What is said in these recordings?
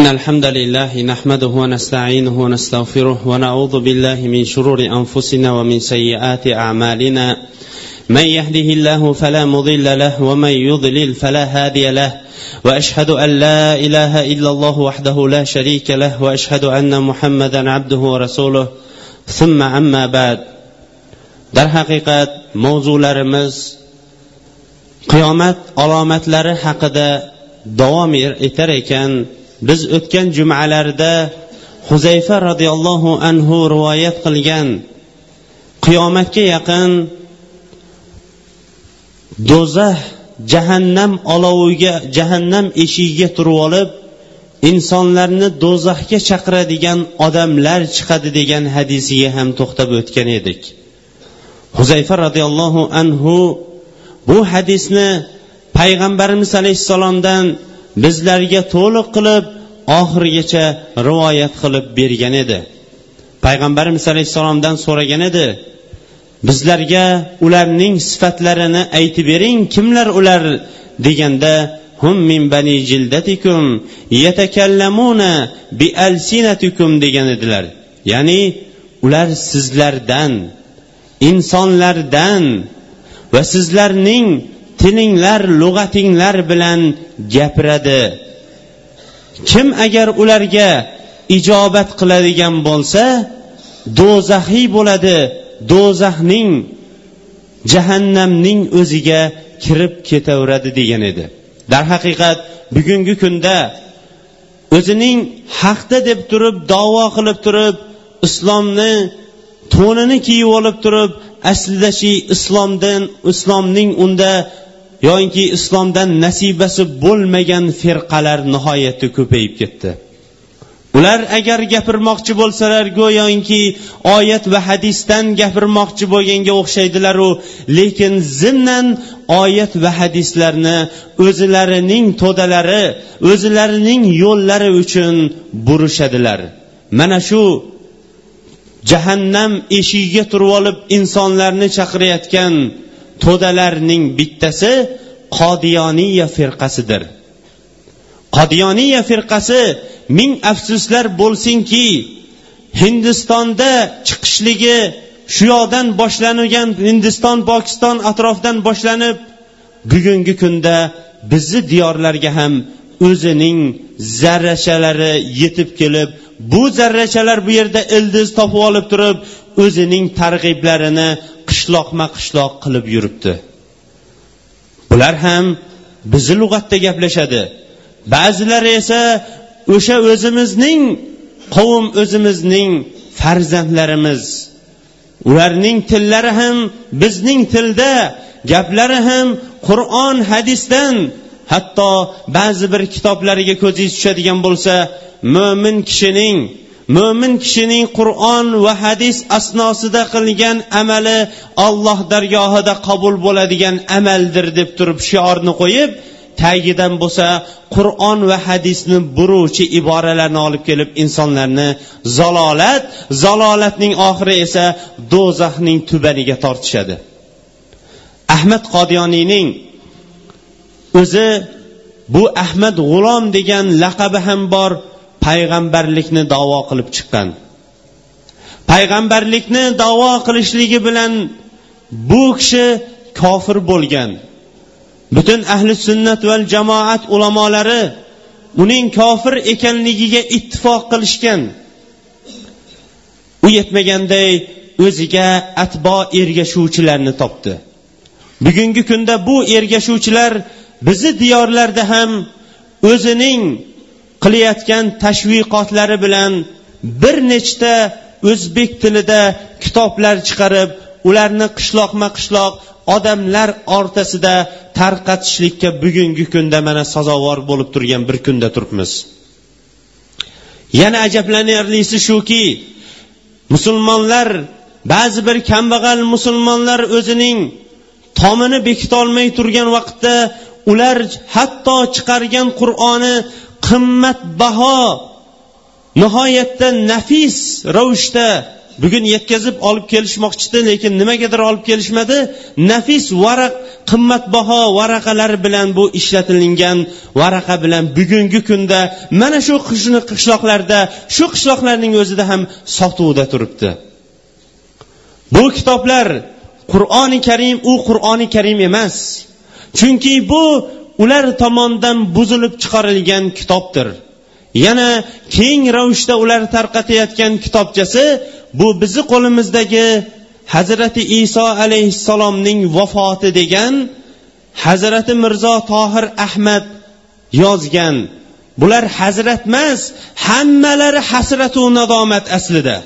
إن الحمد لله نحمده ونستعينه ونستغفره ونعوذ بالله من شرور أنفسنا ومن سيئات أعمالنا. من يهده الله فلا مضل له ومن يضلل فلا هادي له. وأشهد أن لا إله إلا الله وحده لا شريك له وأشهد أن محمدا عبده ورسوله. ثم أما بعد. در haqiqat mavzularimiz qiyomat alomatlari haqida davom etar ekan biz o'tgan jumalarda huzayfa roziyallohu anhu rivoyat qilgan qiyomatga yaqin do'zax jahannam oloviga jahannam eshigiga turib olib insonlarni do'zaxga chaqiradigan odamlar chiqadi degan hadisiga ham to'xtab o'tgan edik. Huzayfa roziyallohu anhu bu hadisni payg'ambarimiz alayhissalomdan bizlarga to'liq qilib oxirigacha rivoyat qilib bergan edi. Payg'ambarimiz alayhissalomdan so'ragan edi bizlarga ularning sifatlarini aytib bering kimlar ular? deganda hum min bani jildatikum yatakallamuna bi alsinatikum degan edilar. Ya'ni ular sizlardan insonlardan va sizlarning tilinglar lug'atinglar bilan gapiradi. Kim agar ularga ijobat qiladigan bo'lsa do'zaxiy bo'ladi. Do'zaxning jahannamning o'ziga kirib ketaveradi degan edi. Darhaqiqat bugungi kunda o'zining haqda deb turib davo qilib turib islomni to'nini kiyib olib turib aslida shu islomdan islomning unda yoinki islomdan nasibasi bo'lmagan firqalar nihoyatda ko'payib ketdi. Ular agar gapirmoqchi bo'lsalar go'yoki oyat va hadisdan gapirmoqchi bo'lganga o'xshaydilaru lekin zimnan oyat va hadislarni o'zlarining to'dalari o'zlarining yo'llari uchun burishadilar. Mana shu jahannam eshigiga turib olib insonlarni chaqirayotgan to'dalarning bittasi qodiyoniya firqasidir. Qodiyoniya firqasi ming afsuslar bo'lsinki hindistonda chiqishligi shu yoqdan boshlangan hindiston pokiston atrofidan boshlanib bugungi kunda bizni diyorlarga ham o'zining zarrachalari yetib kelib bu zarrachalar bu yerda ildiz topib olib turib o'zining targ'iblarini qishloqma qishloq qilib yuribdi. Bular ham bizni lug'atda gaplashadi. Ba'zilari esa o'sha o'zimizning qavm o'zimizning farzandlarimiz. Ularning tillari ham bizning tilda gaplari ham qur'on hadisdan hatto ba'zi bir kitoblariga ko'zingiz tushadigan bo'lsa mo'min kishining mo'min kishining qur'on va hadis asnosida qilgan amali olloh dargohida qabul bo'ladigan amaldir deb turib shiorni qo'yib tagidan bo'lsa qur'on va hadisni buruvchi iboralarni olib kelib insonlarni zalolat zalolatning oxiri esa do'zaxning tubaniga tortishadi. Ahmad qodiyoniyning o'zi bu ahmad g'ulom degan laqabi ham bor. Payg'ambarlikni davo qilib chiqqan. Payg'ambarlikni davo qilishligi bilan bu kishi kofir bo'lgan. Butun ahli sunnat va jamoat ulamolari uning kofir ekanligiga ittifoq qilishgan. U yetmaganday o'ziga atbo ergashuvchilarni topdi. Bugungi kunda bu ergashuvchilar bizni diyorlarda ham o'zining qilayotgan tashviqotlari bilan bir nechta o'zbek tilida kitoblar chiqarib ularni qishloqma qishloq odamlar o'rtasida tarqatishlikka bugungi kunda mana sazovor bo'lib turgan bir kunda turibmiz. Yana ajablanarlisi shuki musulmonlar ba'zi bir kambag'al musulmonlar o'zining tomini bekitolmay turgan vaqtda ular hatto chiqargan qur'oni qimmatbaho nihoyatda nafis ravishda bugun yetkazib olib kelishmoqchi edi lekin nimagadir olib kelishmadi. Nafis varaq qimmatbaho varaqalar bilan bu ishlatilingan varaqa bilan bugungi kunda mana shu qishloqlarda shu qishloqlarning o'zida ham sotuvda turibdi. Bu kitoblar qur'oni karim u qur'oni karim emas. Chunki bu ular tomonidan buzilib chiqarilgan kitobdir. Yana keng ravishda ular tarqatayotgan kitobchasi bu bizni qo'limizdagi hazrati iso alayhissalomning vafoti degan hazrati mirzo tohir ahmad yozgan. Bular hazrat emas hammalari hasratu nadomat aslida.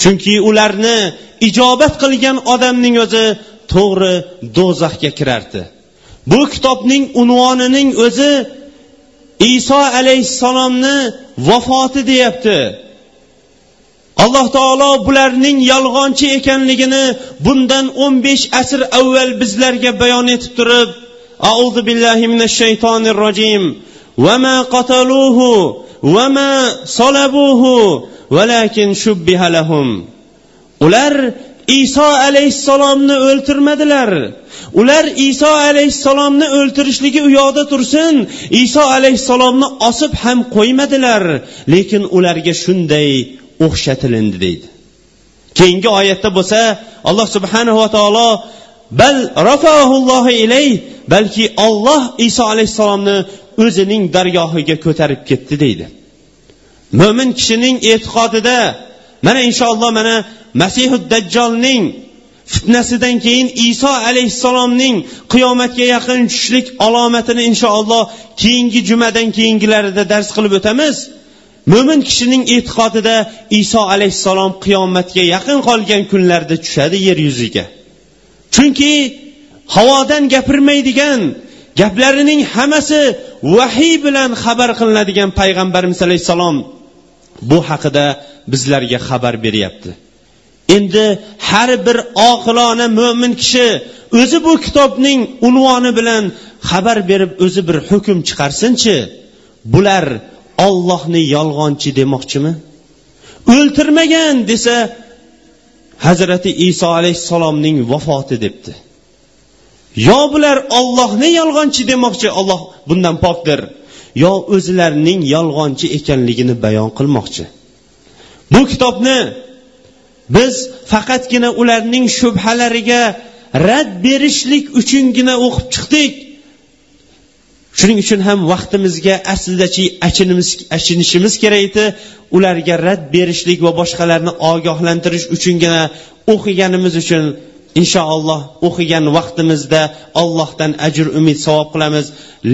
Chunki ularni ijobat qilgan odamning o'zi to'g'ri do'zaxga kirardi. Bu kitobning unvonining o'zi iso alayhissalomni vafoti deyapti. Alloh taolo bularning yolg'onchi ekanligini bundan o'n besh asr avval bizlarga bayon etib turib auzu billahi minash shaytonir rojim. وما qataluhu وما salabuhu valakin شبه لهم ular iso alayhissalomni o'ltirmadilar. Ular iso alayhissalomni o'ltirishligi u yoqda tursin iso alayhissalomni osib ham qo'ymadilar. Lekin ularga shunday o'xshatilindi deydi. Keyingi oyatda bo'lsa alloh subhanahu va taolo bal rafaahullohu ilay balki olloh iso alayhissalomni o'zining dargohiga ko'tarib ketdi deydi. Mo'min kishining e'tiqodida mana inshaalloh mana masihu dajjolning fitnasidan keyin iso alayhissalomning qiyomatga yaqin tushishlik alomatini inshaalloh keyingi jumadan keyingilarida dars qilib o'tamiz. Mo'min kishining e'tiqodida iso alayhissalom qiyomatga yaqin qolgan kunlarda tushadi yer yuziga. Chunki havodan gapirmaydigan gaplarining hammasi vahiy bilan xabar qilinadigan payg'ambarimiz alayhissalom bu haqida bizlarga xabar beryapti. Endi har bir oqilona mo'min kishi o'zi bu kitobning unvoni bilan xabar berib o'zi bir hukm chiqarsinchi bular ollohni yolg'onchi demoqchimi? O'ltirmagan desa hazrati iso alayhissalomning vafoti debdi. Yo bular ollohni yolg'onchi demoqchi olloh bundan pokdir yo o'zlarining yolg'onchi ekanligini bayon qilmoqchi. Bu kitobni biz faqatgina ularning shubhalariga rad berishlik uchungina o'qib chiqdik. Shuning uchun ham vaqtimizga aslidachi achinishimiz kerak edi. Ularga rad berishlik va boshqalarni ogohlantirish uchungina o'qiganimiz uchun inshaalloh o'qigan vaqtimizda allohdan ajr umid savob qilamiz.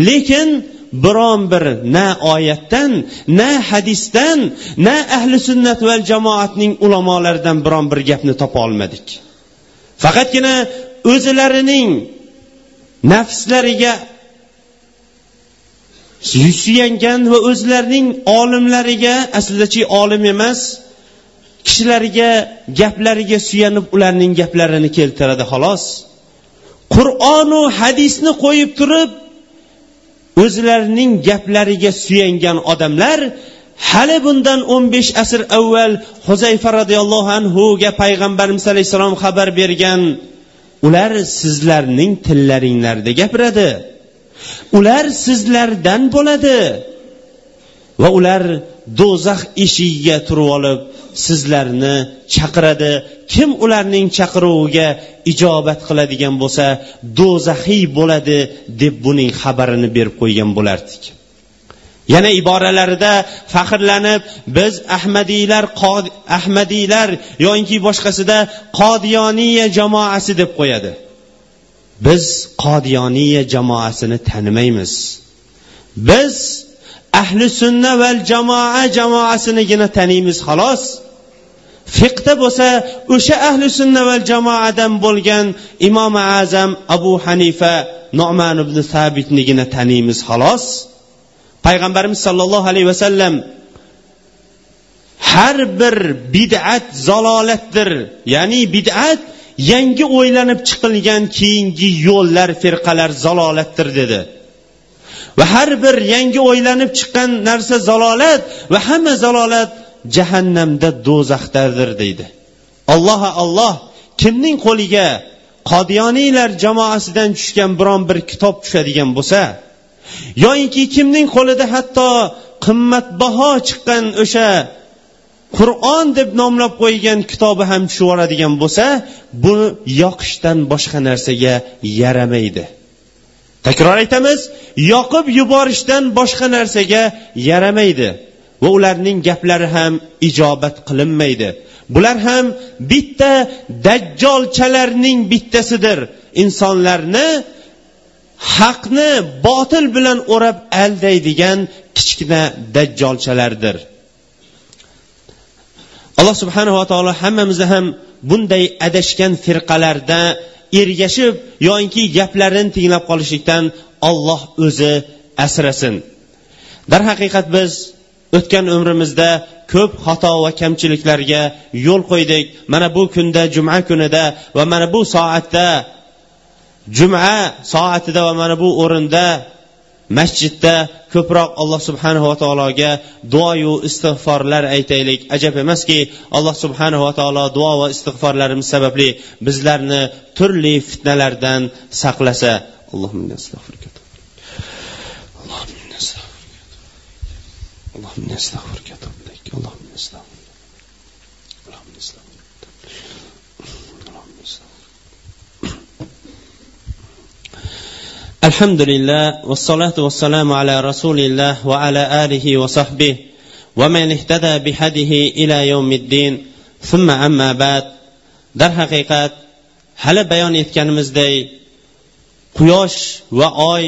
Lekin biron bir na oyatdan na hadisdan na ahli sunnat va jamoatning ulamolaridan biron bir gapni topa olmadik. Faqatgina o'zlarining nafslariga suyangan va o'zlarining olimlariga aslidachi olim emas kishilariga gaplariga suyanib ularning gaplarini keltiradi xolos. Qur'onu hadisni qo'yib turib o'zlarining gaplariga suyangan odamlar hali bundan o'n besh asr avval huzayfa roziyallohu anhuga payg'ambarimiz alayhissalom xabar bergan ular sizlarning tillaringlarda gapiradi. Ular sizlardan bo'ladi. Va ular do'zax eshigiga turib olib sizlarni chaqiradi. Kim ularning chaqiruviga ijobat qiladigan bo'lsa do'zaxiy bo'ladi deb buning xabarini berib qo'ygan bo'lardik. Yana iboralarida faxrlanib biz ahmadiylar ahmadiylar yoinki boshqasida qodiyoniya jamoasi deb qo'yadi. Biz qodiyoniya jamoasini tanimaymiz. Biz ahli sunna val jamoa jamoasinigina taniymiz xolos. Fiqda bo'lsa o'sha ahli sunna val jamoadan bo'lgan imom azam abu hanifa noman ibn sabitnigina taniymiz xolos. Payg'ambarimiz sollallohu alayhi vasallam har bir bid'at zalolatdir. Ya'ni bid'at yangi o'ylanib chiqilgan keyingi yo'llar firqalar zalolatdir dedi. Va har bir yangi o'ylanib chiqqan narsa zalolat va hamma zalolat jahannamda do'zaxdadir deydi. Alloh alloh kimning qo'liga qodiyoniylar jamoasidan tushgan biron bir kitob tushadigan bo'lsa yoyinki kimning qo'lida hatto qimmatbaho chiqqan o'sha qur'on deb nomlab qo'ygan kitobi ham tushib yuboradigan bo'lsa bu yoqishdan boshqa narsaga yaramaydi. Takror aytamiz yoqib yuborishdan boshqa narsaga yaramaydi va ularning gaplari ham ijobat qilinmaydi. Bular ham bitta dajjolchalarning bittasidir. Insonlarni haqni botil bilan o'rab aldaydigan kichkina dajjolchalardir. Alloh subhanava taolo hammamizni ham bunday adashgan firqalarda ergashib yoinki gaplarini tinglab qolishlikdan olloh o'zi asrasin. Darhaqiqat biz o'tgan umrimizda ko'p xato va kamchiliklarga yo'l qo'ydik. Mana bu kunda juma kunida va mana bu soatda juma soatida va mana bu o'rinda masjidda ko'proq alloh subhanava taologa duoyu istig'forlar aytaylik ajab emaski alloh subhanava taolo duo va istig'forlarimiz sababli bizlarni turli fitnalardan saqlasa اللهم استغفرك اللهم استغفرك اللهم استغفرك الحمد لله والصلاة والسلام على رسول الله وعلى آله وصحبه ومن اهتدى بهديه إلى يوم الدين ثم أما بعد در haqiqat hali bayon etganimizday quyosh va oy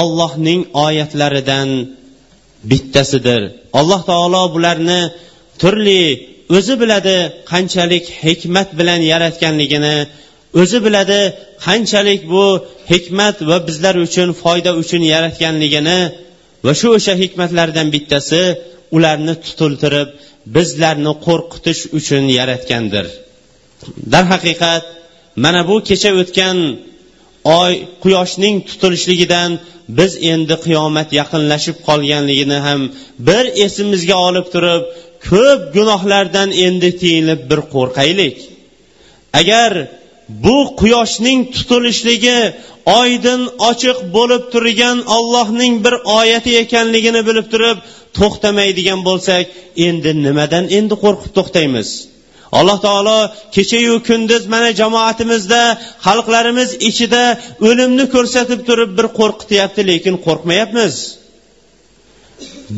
ollohning oyatlaridan bittasidir alloh taolo bularni turli o'zi biladi qanchalik hikmat bilan yaratganligini o'zi biladi qanchalik bu hikmat va bizlar uchun foyda uchun yaratganligini va shu o'sha hikmatlardan bittasi ularni tutiltirib bizlarni qo'rqitish uchun yaratgandir. Darhaqiqat mana bu kecha o'tgan oy quyoshning tutilishligidan biz endi qiyomat yaqinlashib qolganligini ham bir esimizga olib turib ko'p gunohlardan endi tiyilib bir qo'rqaylik. Agar bu quyoshning tutilishligi oydin ochiq bo'lib turgan ollohning bir oyati ekanligini bilib turib to'xtamaydigan bo'lsak endi nimadan endi qo'rqib to'xtaymiz? Alloh taolo kechayu kunduz mana jamoatimizda xalqlarimiz ichida o'limni ko'rsatib turib bir qo'rqityapti lekin qo'rqmayapmiz.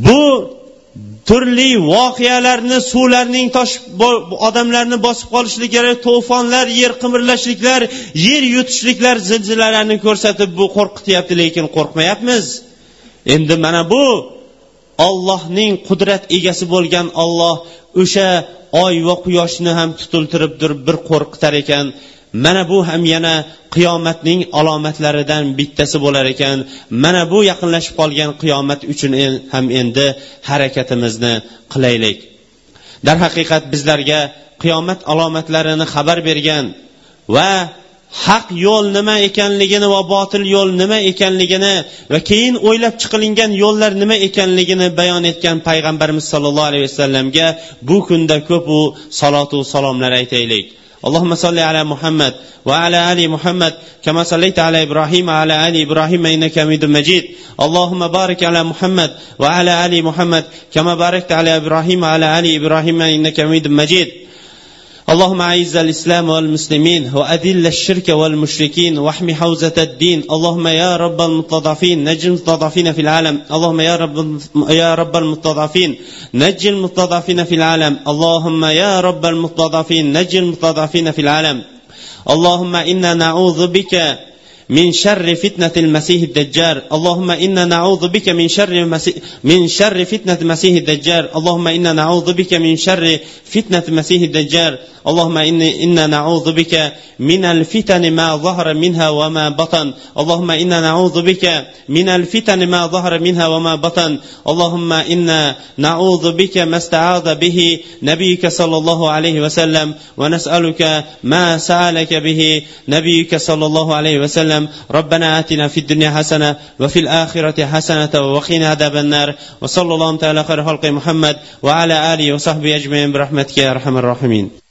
Bu turli voqealarni suvlarning toshib odamlarni bosib qolishliklari to'fonlar yer qimirlashliklar yer yutishliklar zilzilalarni ko'rsatib bu qo'rqityapti lekin qo'rqmayapmiz. Endi mana bu ollohning qudrat egasi bo'lgan olloh o'sha oy va quyoshni ham tutiltirib turib bir qo'rqitar ekan. Mana bu ham yana qiyomatning alomatlaridan bittasi bo'lar ekan. Mana bu yaqinlashib qolgan qiyomat uchun ham endi harakatimizni qilaylik. Darhaqiqat bizlarga qiyomat alomatlarini xabar bergan va haq yo'l nima ekanligini va botil yo'l nima ekanligini va keyin o'ylab chiqilingan yo'llar nima ekanligini bayon etgan payg'ambarimiz sollallohu alayhi vasallamga bu kunda ko'p u salotu salomlar aytaylik. اللهم صل على محمد وعلى آل محمد كما صليت على إبراهيم وعلى آل إبراهيم إنك حميد مجيد. اللهم بارك على محمد وعلى آل محمد كما باركت على إبراهيم وعلى آل إبراهيم إنك حميد مجيد. اللهم أعز الإسلام والمسلمين وأذل الشرك والمشركين واحمي حوزة الدين. اللهم يا رب المستضعفين نج المستضعفين في العالم. اللهم يا رب يا رب المستضعفين نج المستضعفين في العالم. اللهم يا رب المستضعفين نج المستضعفين في العالم. اللهم إنا نعوذ بك من شر فتنة المسيح الدجال. اللهم إنا نعوذ بك من شر. من شر فتنة المسيح الدجال. اللهم إنا نعوذ بك من شر فتنة المسيح الدجال. اللهم إنا نعوذ بك من الفتن ما ظهر منها وما بطن. اللهم إنا نعوذ بك من الفتن ما ظهر منها وما بطن. اللهم إنا نعوذ بك ما استعاذ به نبيك صلى الله عليه وسلم. ونسألك ما سألك به نبيك صلى الله عليه وسلم. وسلم. ربنا آتنا في الدنيا حسنة وفي الآخرة حسنة وقنا عذاب النار. وصلى الله تعالى خير خلق محمد وعلى آله وصحبه أجمعين برحمتك يا أرحم الراحمين.